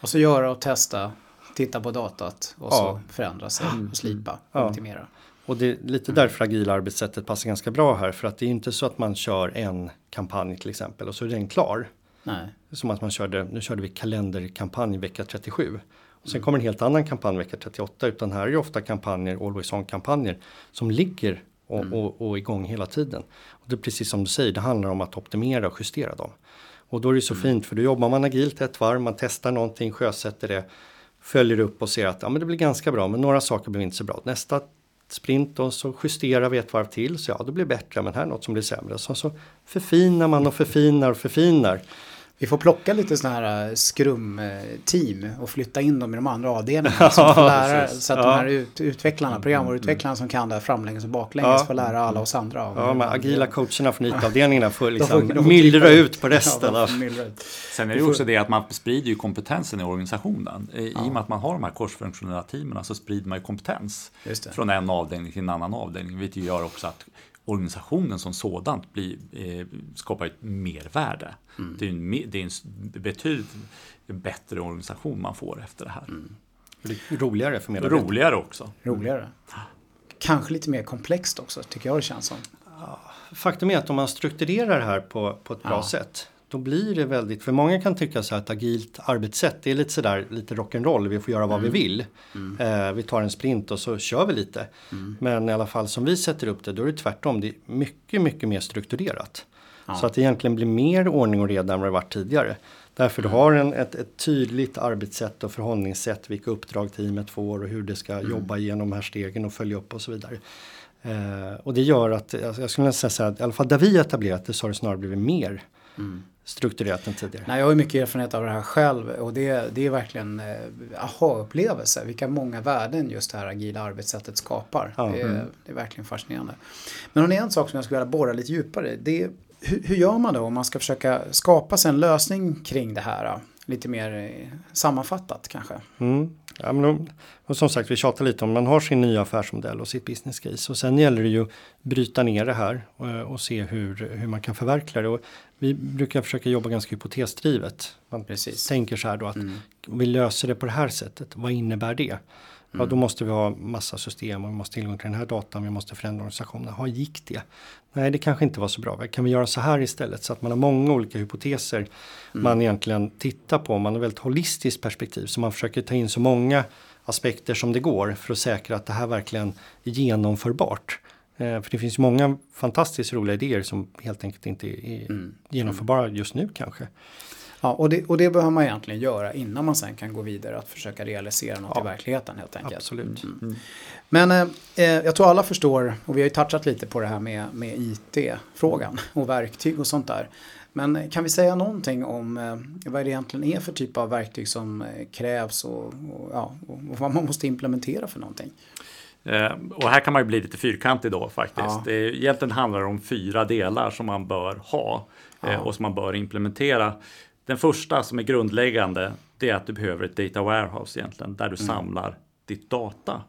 Och så göra och testa, titta på datat och Ja. så förändra sig och slipa, Ja. optimera. Och det är lite därför agila arbetssättet passar ganska bra här, för att det är inte så att man kör en kampanj till exempel och så är den klar. Nej. Som att man körde, nu körde vi kalenderkampanj vecka 37. Och sen kommer en helt annan kampanj vecka 38, utan här är det ofta kampanjer, always on-kampanjer, som ligger och, och, och är igång hela tiden. Och det är precis som du säger, det handlar om att optimera och justera dem. Och då är det så fint, för då jobbar man agilt ett varv, man testar någonting, sjösätter det, följer upp och ser att ja, men det blir ganska bra, men några saker blir inte så bra. Nästa sprint och så justerar vi ett varv till, så ja, det blir bättre, men här är något som blir sämre. Så, så förfinar man och förfinar och förfinar. Vi får plocka lite sådana här skrumteam och flytta in dem i de andra avdelningarna. Får lära, så att de här ut, utvecklarna, programvarutvecklarna som kan det här framlänges och baklänges får lära alla oss andra. Ja, de agila coacherna från IT-avdelningarna får liksom de får, de får myllra ut på resten. Ja, Sen är det också det att man sprider ju kompetensen i organisationen. I och med att man har de här korsfunktionella teamen så sprider man ju kompetens från en avdelning till en annan avdelning. Vilket gör också att organisationen som sådant blir, eh, skapar ett mervärde. Mm. Det, är en, det är en betydligt bättre organisation man får efter det här. Mm. Roligare för medarbetarna. Roligare också. Roligare. Kanske lite mer komplext också, tycker jag det känns som. Faktum är att om man strukturerar det här på, på ett bra ja. sätt då blir det väldigt, för många kan tycka så här att agilt arbetssätt det är lite sådär lite rock'n'roll, vi får göra vad mm. vi vill. Mm. Eh, vi tar en sprint och så kör vi lite. Mm. Men i alla fall som vi sätter upp det, då är det tvärtom, det är mycket, mycket mer strukturerat. Ja. Så att det egentligen blir mer ordning och reda än vad det varit tidigare. Därför du har en, ett, ett, tydligt arbetssätt och förhållningssätt, vilka uppdrag teamet får och hur det ska mm. jobba igenom de här stegen och följa upp och så vidare. Eh, och det gör att, alltså jag skulle säga så här, i alla fall där vi etablerat det så har det snarare blivit mer mm strukturerat än tidigare? Nej, jag har mycket erfarenhet av det här själv och det, det är verkligen eh, aha-upplevelse. Vilka många värden just det här agila arbetssättet skapar. Ja. Det, är, mm. det, är, verkligen fascinerande. Men en sak som jag skulle vilja borra lite djupare. Det är, hur, hur, gör man då om man ska försöka skapa sig en lösning kring det här? Lite mer eh, sammanfattat kanske. Mm. Ja, men och som sagt, vi tjatar lite om man har sin nya affärsmodell och sitt business case. Och sen gäller det ju att bryta ner det här och, och se hur, hur man kan förverkliga det. Och vi brukar försöka jobba ganska hypotesdrivet. Man Precis. tänker så här då att mm. vi löser det på det här sättet. Vad innebär det? Mm. Ja, då måste vi ha massa system och vi måste tillgång till den här datan. Vi måste förändra organisationen. Ja, gick det? Nej, det kanske inte var så bra. Kan vi göra så här istället? Så att man har många olika hypoteser mm. man egentligen tittar på. Man har väldigt holistiskt perspektiv. Så man försöker ta in så många aspekter som det går för att säkra att det här verkligen är genomförbart. Eh, för det finns många fantastiskt roliga idéer som helt enkelt inte är mm. genomförbara just nu kanske. Ja, och det, och det behöver man egentligen göra innan man sen kan gå vidare att försöka realisera något ja, i verkligheten helt enkelt. Absolut. Mm. Mm. Men eh, eh, jag tror alla förstår, och vi har ju touchat lite på det här med, med IT-frågan och verktyg och sånt där. Men kan vi säga någonting om eh, vad det egentligen är för typ av verktyg som eh, krävs och, och, ja, och vad man måste implementera för någonting? Eh, och här kan man ju bli lite fyrkantig då faktiskt. Ja. Det egentligen handlar om fyra delar som man bör ha eh, ja. och som man bör implementera. Den första som är grundläggande det är att du behöver ett data warehouse egentligen där du mm. samlar ditt data.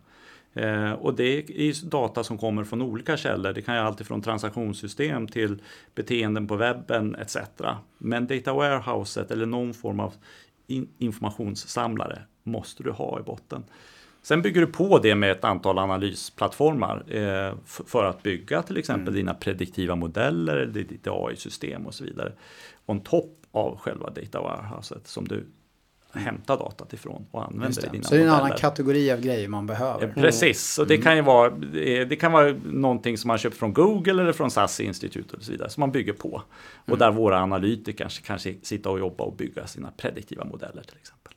Eh, och det är data som kommer från olika källor. Det kan ju alltifrån transaktionssystem till beteenden på webben etc. Men data warehouset eller någon form av in informationssamlare måste du ha i botten. Sen bygger du på det med ett antal analysplattformar eh, för att bygga till exempel mm. dina prediktiva modeller, eller ditt AI-system och så vidare. On top av själva data warehouset som du hämtar datat ifrån och använder i dina Så det är en annan kategori av grejer man behöver. Ja, precis, och det mm. kan ju vara, eh, det kan vara någonting som man köpt från Google eller från SAS institut och så vidare som man bygger på. Och mm. där våra analytiker kanske, kanske sitta och jobba och bygga sina prediktiva modeller till exempel.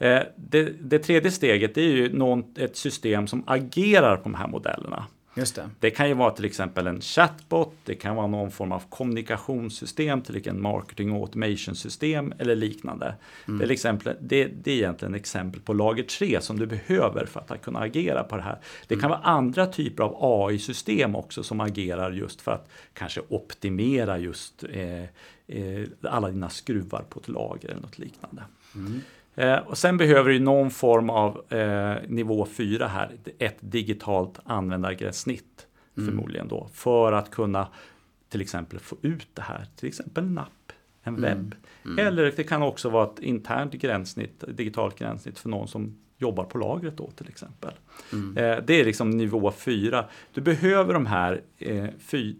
Eh, det, det, tredje steget är ju någon, ett system som agerar på de här modellerna. Just det. det kan ju vara till exempel en chatbot, det kan vara någon form av kommunikationssystem, till exempel marketing automation system eller liknande. Mm. Det, är exempel, det, det, är egentligen exempel på lager 3 som du behöver för att kunna agera på det här. Det kan mm. vara andra typer av AI-system också som agerar just för att kanske optimera just eh, eh, alla dina skruvar på ett lager eller något liknande. Mm. Eh, och sen behöver du någon form av eh, nivå 4 här, ett digitalt användargränssnitt mm. förmodligen då, för att kunna till exempel få ut det här, till exempel en app, en mm. webb. Mm. Eller det kan också vara ett internt gränssnitt, digitalt gränssnitt för någon som jobbar på lagret då till exempel. Mm. Eh, det är liksom nivå 4. Du behöver de här eh,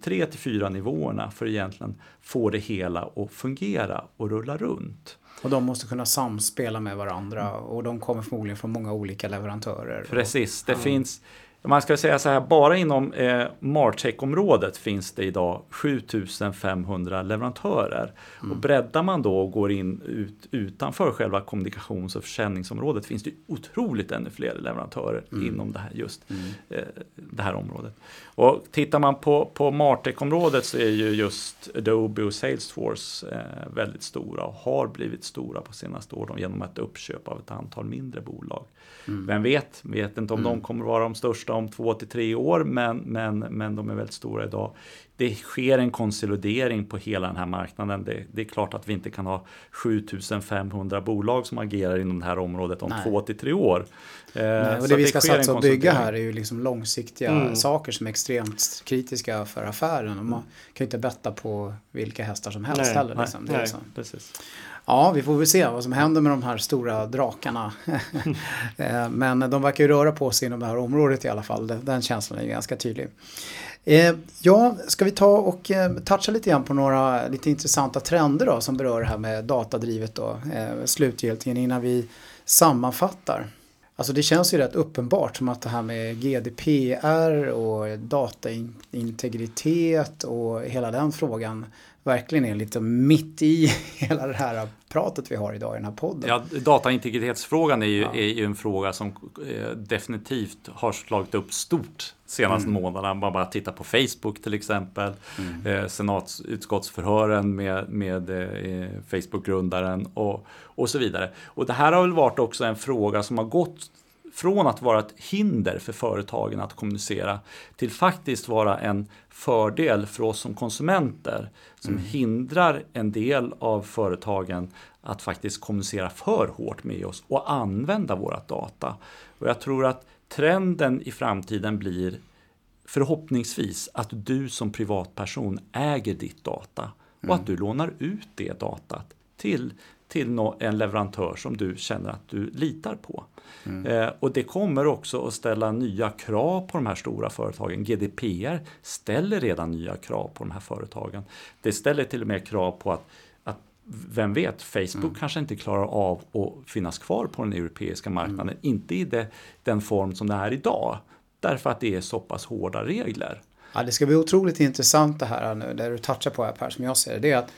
3 till 4 nivåerna för att egentligen få det hela att fungera och rulla runt. Och de måste kunna samspela med varandra och de kommer förmodligen från många olika leverantörer. Precis, det, ja. finns, man ska säga så här, bara inom eh, Martech-området finns det idag 7500 leverantörer. Mm. Och breddar man då och går in ut, utanför själva kommunikations och försäljningsområdet finns det otroligt ännu fler leverantörer mm. inom det här, just mm. eh, det här området. Och tittar man på, på Martech-området så är ju just Adobe och Salesforce eh, väldigt stora och har blivit stora på senaste åren genom ett uppköp av ett antal mindre bolag. Mm. Vem vet, vet inte om mm. de kommer vara de största om två till tre år, men, men, men de är väldigt stora idag. Det sker en konsolidering på hela den här marknaden. Det, det är klart att vi inte kan ha 7500 bolag som agerar inom det här området om Nej. två till tre år. Eh, Nej, och det vi ska satsa och bygga här är ju liksom långsiktiga mm. saker som är extremt kritiska för affären. Och man kan ju inte betta på vilka hästar som helst Nej. heller. Liksom. Nej. Liksom. precis. Ja, vi får väl se vad som händer med de här stora drakarna. Eh, men de verkar ju röra på sig inom det här området i alla fall. Den känslan är ganska tydlig. Eh, ja, ska vi ta och eh, toucha lite grann på några lite intressanta trender då som berör det här med datadrivet då slutgiltigen innan vi sammanfattar. Alltså det känns ju rätt uppenbart som att det här med GDPR och dataintegritet och hela den frågan verkligen är lite mitt i hela det här pratet vi har idag i den här podden. Ja, dataintegritetsfrågan är ju, ja. är ju en fråga som eh, definitivt har slagit upp stort senaste mm. månaderna. Man bara tittar på Facebook till exempel. Mm. Eh, senatsutskottsförhören med, med eh, Facebook-grundaren och, och så vidare. Och det här har väl varit också en fråga som har gått från att vara ett hinder för företagen att kommunicera till faktiskt vara en fördel för oss som konsumenter som mm. hindrar en del av företagen att faktiskt kommunicera för hårt med oss och använda våra data. Och jag tror att trenden i framtiden blir förhoppningsvis att du som privatperson äger ditt data och mm. att du lånar ut det datat till till en leverantör som du känner att du litar på. Mm. Eh, och det kommer också att ställa nya krav på de här stora företagen. GDPR ställer redan nya krav på de här företagen. Det ställer till och med krav på att, vem vet, Facebook mm. kanske inte klarar av att finnas kvar på den europeiska marknaden. Mm. Inte i det, den form som det är idag. Därför att det är så pass hårda regler. Ja, det ska bli otroligt intressant det här nu, där du touchar på här Per, som jag ser det. det är att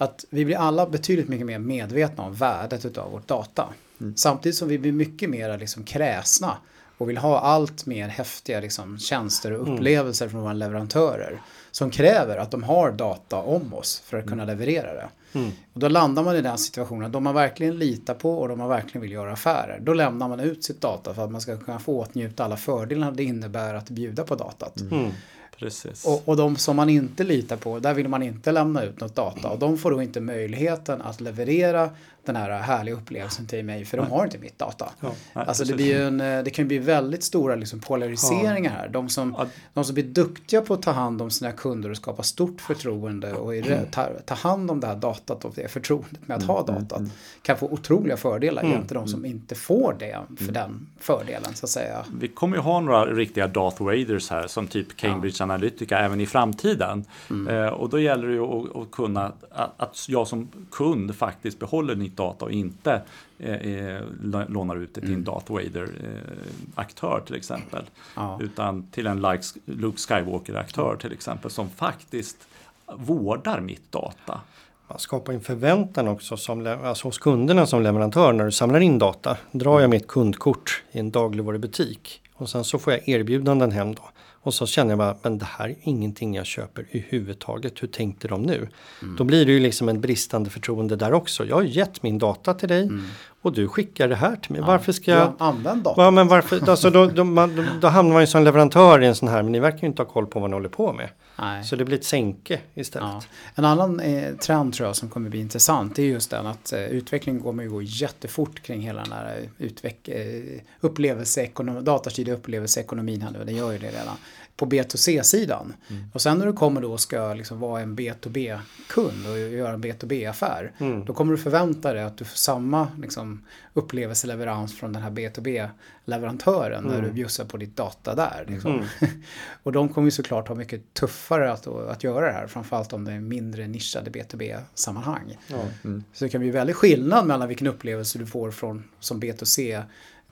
att vi blir alla betydligt mycket mer medvetna om värdet av vårt data. Mm. Samtidigt som vi blir mycket mer liksom kräsna och vill ha allt mer häftiga liksom, tjänster och mm. upplevelser mm. från våra leverantörer. Som kräver att de har data om oss för att kunna mm. leverera det. Mm. Och då landar man i den situationen, de man verkligen litar på och de man verkligen vill göra affärer. Då lämnar man ut sitt data för att man ska kunna få åtnjuta alla fördelar det innebär att bjuda på datat. Mm. Precis. Och, och de som man inte litar på, där vill man inte lämna ut något data. Och de får då inte möjligheten att leverera den här härliga upplevelsen till mig för de har inte mitt data. Ja, nej, alltså det, blir en, eh, det kan bli väldigt stora liksom polariseringar här. De som, ja. de som blir duktiga på att ta hand om sina kunder och skapa stort förtroende och är, ta, ta hand om det här datat och det förtroendet med att ha mm, mm, datat mm. kan få otroliga fördelar mm. jämte de som inte får det för den fördelen så att säga. Vi kommer ju ha några riktiga Darth Vaders här som typ Cambridge ja. Analytica även i framtiden. Mm. Eh, och då gäller det ju att, att kunna att, att jag som kund faktiskt behåller mitt data och inte eh, eh lånar ut det till en mm. Darth Vader-aktör eh, till exempel. Ja. Utan till en Luke Skywalker-aktör till exempel som faktiskt vårdar mitt data. Man skapar en förväntan också som, alltså hos kunderna som leverantör när du samlar in data. Drar jag mitt kundkort i en dagligvarubutik och sen så får jag erbjudanden hem då. Och så känner jag bara, men det här är ingenting jag köper överhuvudtaget. Hur tänkte de nu? Mm. Då blir det ju liksom en bristande förtroende där också. Jag har gett min data till dig mm. och du skickar det här till mig. Ja. Varför ska jag... Använd data. Ja, men varför, alltså då, då, man, då hamnar man ju som leverantör i en sån här, men ni verkar ju inte ha koll på vad ni håller på med. Nej. Så det blir ett sänke istället. Ja. En annan eh, trend tror jag som kommer bli intressant är just den att eh, utvecklingen kommer ju gå jättefort kring hela den här utveck eh, upplevelseekonomi, datastyrda upplevelseekonomin här nu. Den gör ju det redan på B2C-sidan. Mm. Och sen när du kommer då och ska liksom vara en B2B-kund och göra en B2B-affär. Mm. Då kommer du förvänta dig att du får samma liksom, upplevelseleverans från den här B2B-leverantören mm. när du bjussar på ditt data där. Liksom. Mm. och de kommer ju såklart ha mycket tuffare att, att göra det här. Framförallt om det är mindre nischade B2B-sammanhang. Mm. Så det kan bli väldigt skillnad mellan vilken upplevelse du får från som B2C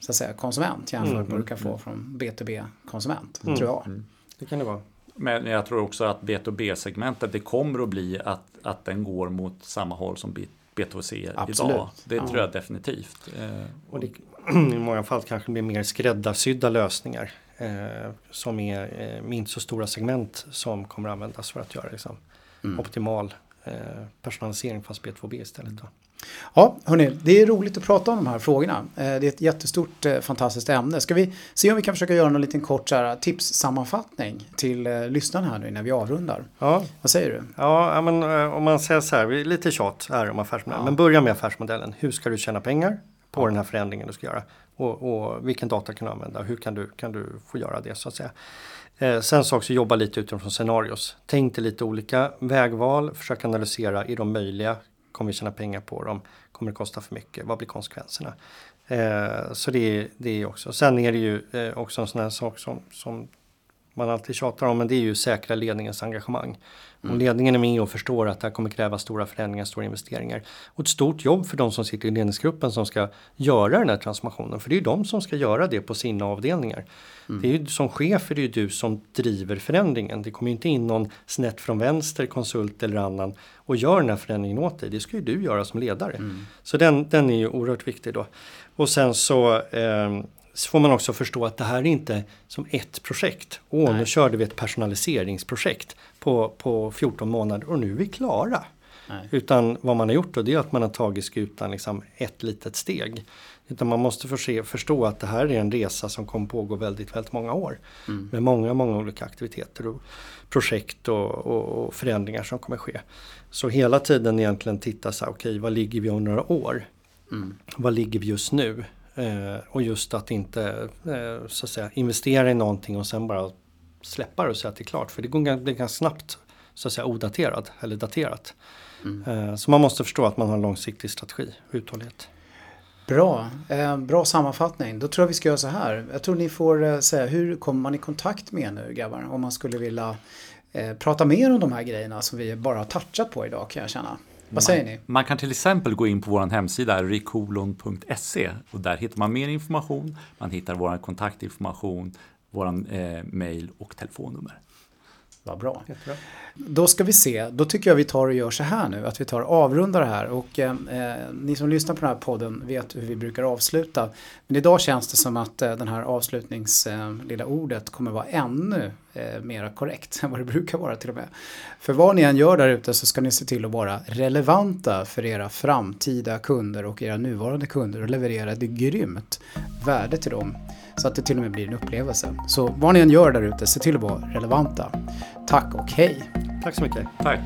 så att säga, konsument jämfört med vad du kan få från B2B-konsument, tror jag. Det kan det vara. Men jag tror också att B2B-segmentet, det kommer att bli att, att den går mot samma håll som B- B2C Absolut. idag. Det Ja. tror jag definitivt. Eh, Och det, I många fall kanske blir mer skräddarsydda lösningar eh, som är eh, inte så stora segment som kommer användas för att göra liksom, optimal eh, personalisering fast B2B istället. Då. Ja, hörni, det är roligt att prata om de här frågorna. Eh, Det är ett jättestort, eh, fantastiskt ämne. Ska vi se om vi kan försöka göra någon liten kort så här, tipssammanfattning till eh, lyssnarna här nu när vi avrundar? Ja, Vad säger du? Ja, ja, men om man säger så här, vi är lite tjat här om affärsmodellen. Ja. Men börja med affärsmodellen. Hur ska du tjäna pengar på den här förändringen du ska göra? Och, och vilken data kan du använda? Hur kan du, kan du få göra det så att säga? Eh, sen så också jobba lite utifrån scenarios. Tänk dig lite olika vägval, försök analysera, är de möjliga? Kommer vi tjäna pengar på dem? Kommer det kosta för mycket? Vad blir konsekvenserna? Eh, så det det är också. Sen är det ju eh, också en sån här sak som, som man alltid tjatar om, men det är ju säkra ledningens engagemang. Om ledningen är med och förstår att det här kommer kräva stora förändringar, stora investeringar. Och ett stort jobb för de som sitter i ledningsgruppen som ska göra den här transformationen. För det är ju de som ska göra det på sina avdelningar. Det är ju, som chef är det ju du som driver förändringen. Det kommer ju inte in någon snett från vänster, konsult eller annan och gör den här förändringen åt dig. Det ska ju du göra som ledare. Så den, den är ju oerhört viktig då. Och sen så ehm, så får man också förstå att det här är inte som ett projekt. Åh, nu körde vi ett personaliseringsprojekt på, på 14 månader och nu är vi klara. Nej. Utan vad man har gjort då det är att man har tagit skutan liksom ett litet steg. Utan man måste förse, förstå att det här är en resa som kommer pågå väldigt, väldigt många år. Med många, många olika aktiviteter och projekt och, och, och förändringar som kommer ske. Så hela tiden egentligen titta så här, okej vad ligger vi om några år? Vad ligger vi just nu? Eh, och just att inte eh, så att säga, investera i någonting och sen bara släppa det och säga att det är klart. För det går blir ganska snabbt så att säga odaterad eller daterat. Eh, så man måste förstå att man har en långsiktig strategi och uthållighet. Bra, eh, bra sammanfattning. Då tror jag vi ska göra så här. Jag tror ni får eh, säga hur kommer man i kontakt med nu grabbar? Om man skulle vilja eh, prata mer om de här grejerna som vi bara har touchat på idag kan jag känna. Vad säger ni? Man kan till exempel gå in på vår hemsida rikolon.se och där hittar man mer information. Man hittar vår kontaktinformation, vår eh, mail och telefonnummer. Vad bra. Jättebra. Då ska vi se, då tycker jag vi tar och gör så här nu, att vi tar och avrundar det här. Och eh, eh, ni som lyssnar på den här podden vet hur vi brukar avsluta. Men idag känns det som att eh, den här avslutnings eh, lilla ordet kommer vara ännu eh, mera korrekt än vad det brukar vara till och med. För vad ni än gör där ute så ska ni se till att vara relevanta för era framtida kunder och era nuvarande kunder och leverera ett grymt värde till dem. Så att det till och med blir en upplevelse. Så vad ni än gör där ute, se till att vara relevanta. Tack och hej! Tack så mycket. Tack!